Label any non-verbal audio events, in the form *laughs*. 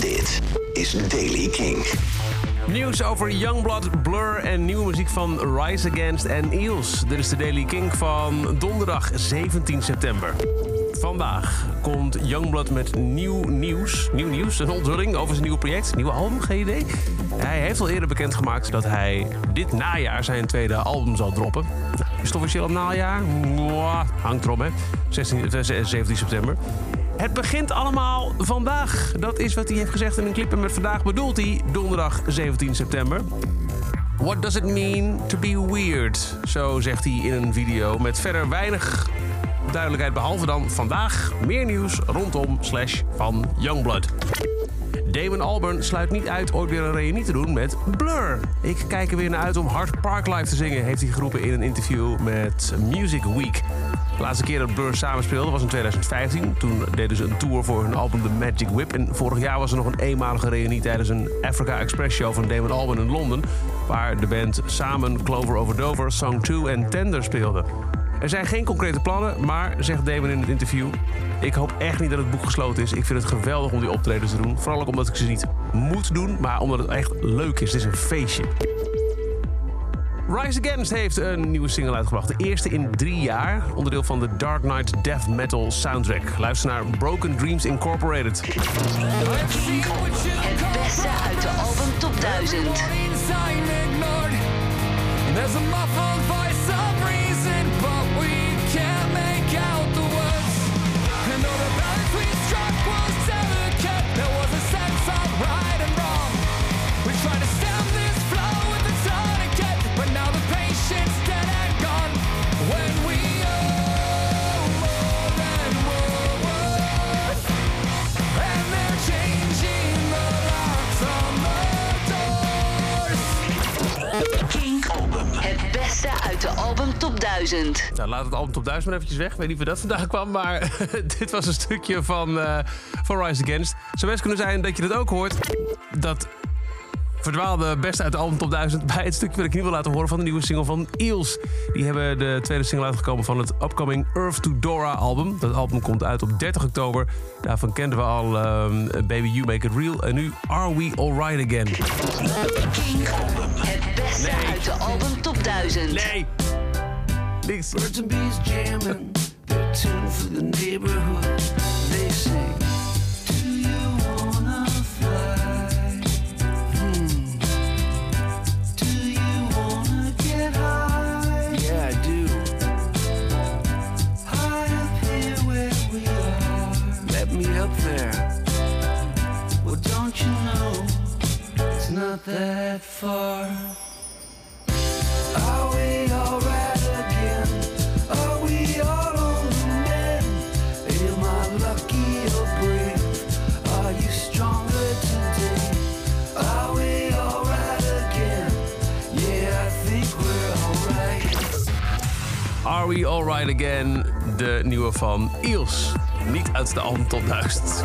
Dit is Daily King. Nieuws over Youngblood, Blur en nieuwe muziek van Rise Against en Eels. Dit is de Daily King van donderdag 17 september. Vandaag komt Youngblood met nieuw nieuws. Nieuw nieuws, een onthulling over zijn nieuwe project, nieuwe album, geen idee. Hij heeft al eerder bekendgemaakt dat hij dit najaar zijn tweede album zal droppen. Is officieel najaar? Mwah, hangt erom, hè. 16, eh, 17 september. Het begint allemaal vandaag. Dat is wat hij heeft gezegd in een clip. En met vandaag bedoelt hij donderdag 17 september. What does it mean to be weird? Zo zegt hij in een video met verder weinig duidelijkheid. Behalve dan vandaag meer nieuws rondom slash van Youngblood. Damon Albarn sluit niet uit ooit weer een reunie te doen met Blur. Ik kijk er weer naar uit om Hard Park Live te zingen, heeft hij geroepen in een interview met Music Week. De laatste keer dat Blur samenspeelde was in 2015. Toen deden ze een tour voor hun album The Magic Whip. En vorig jaar was er nog een eenmalige reunie tijdens een Africa Express show van Damon Albarn in Londen. Waar de band samen Clover Over Dover, Song 2 en Tender speelde. Er zijn geen concrete plannen, maar, zegt Damon in het interview... ik hoop echt niet dat het boek gesloten is. Ik vind het geweldig om die optredens te doen. Vooral ook omdat ik ze niet moet doen, maar omdat het echt leuk is. Het is een feestje. Rise Against heeft een nieuwe single uitgebracht. De eerste in drie jaar. Onderdeel van de Dark Knight Death Metal soundtrack. Luister naar Broken Dreams Incorporated. Het beste uit de album Top 1000. Kink. Het beste uit de album Top 1000. Nou, laat het album top 1000 maar eventjes weg. Ik weet niet of dat vandaan kwam, maar *laughs* dit was een stukje van, eh, van Rise Against. Zou best kunnen zijn dat je dat ook hoort. Dat verdwaalde beste uit de album top 1000 bij het stukje dat ik nu wil laten horen van de nieuwe single van Eels. Die hebben de tweede single uitgekomen van het upcoming Earth to Dora album. Dat album komt uit op 30 oktober. Daarvan kenden we al ehm, Baby You Make It Real. En nu Are We Alright Again. Kink. Het beste Nee. uit de album Top 1000. Nee! Niks. Birds and bees jamming, their tune for the neighborhood. They sing. Don't you know it's not that far? Are we alright again? Are we all on the mend? Am I lucky or brave? Are you stronger today? Are we alright again? Yeah, I think we're alright. Are We Alright Again? De nieuwe van Eels. Niet uit de album top 1000.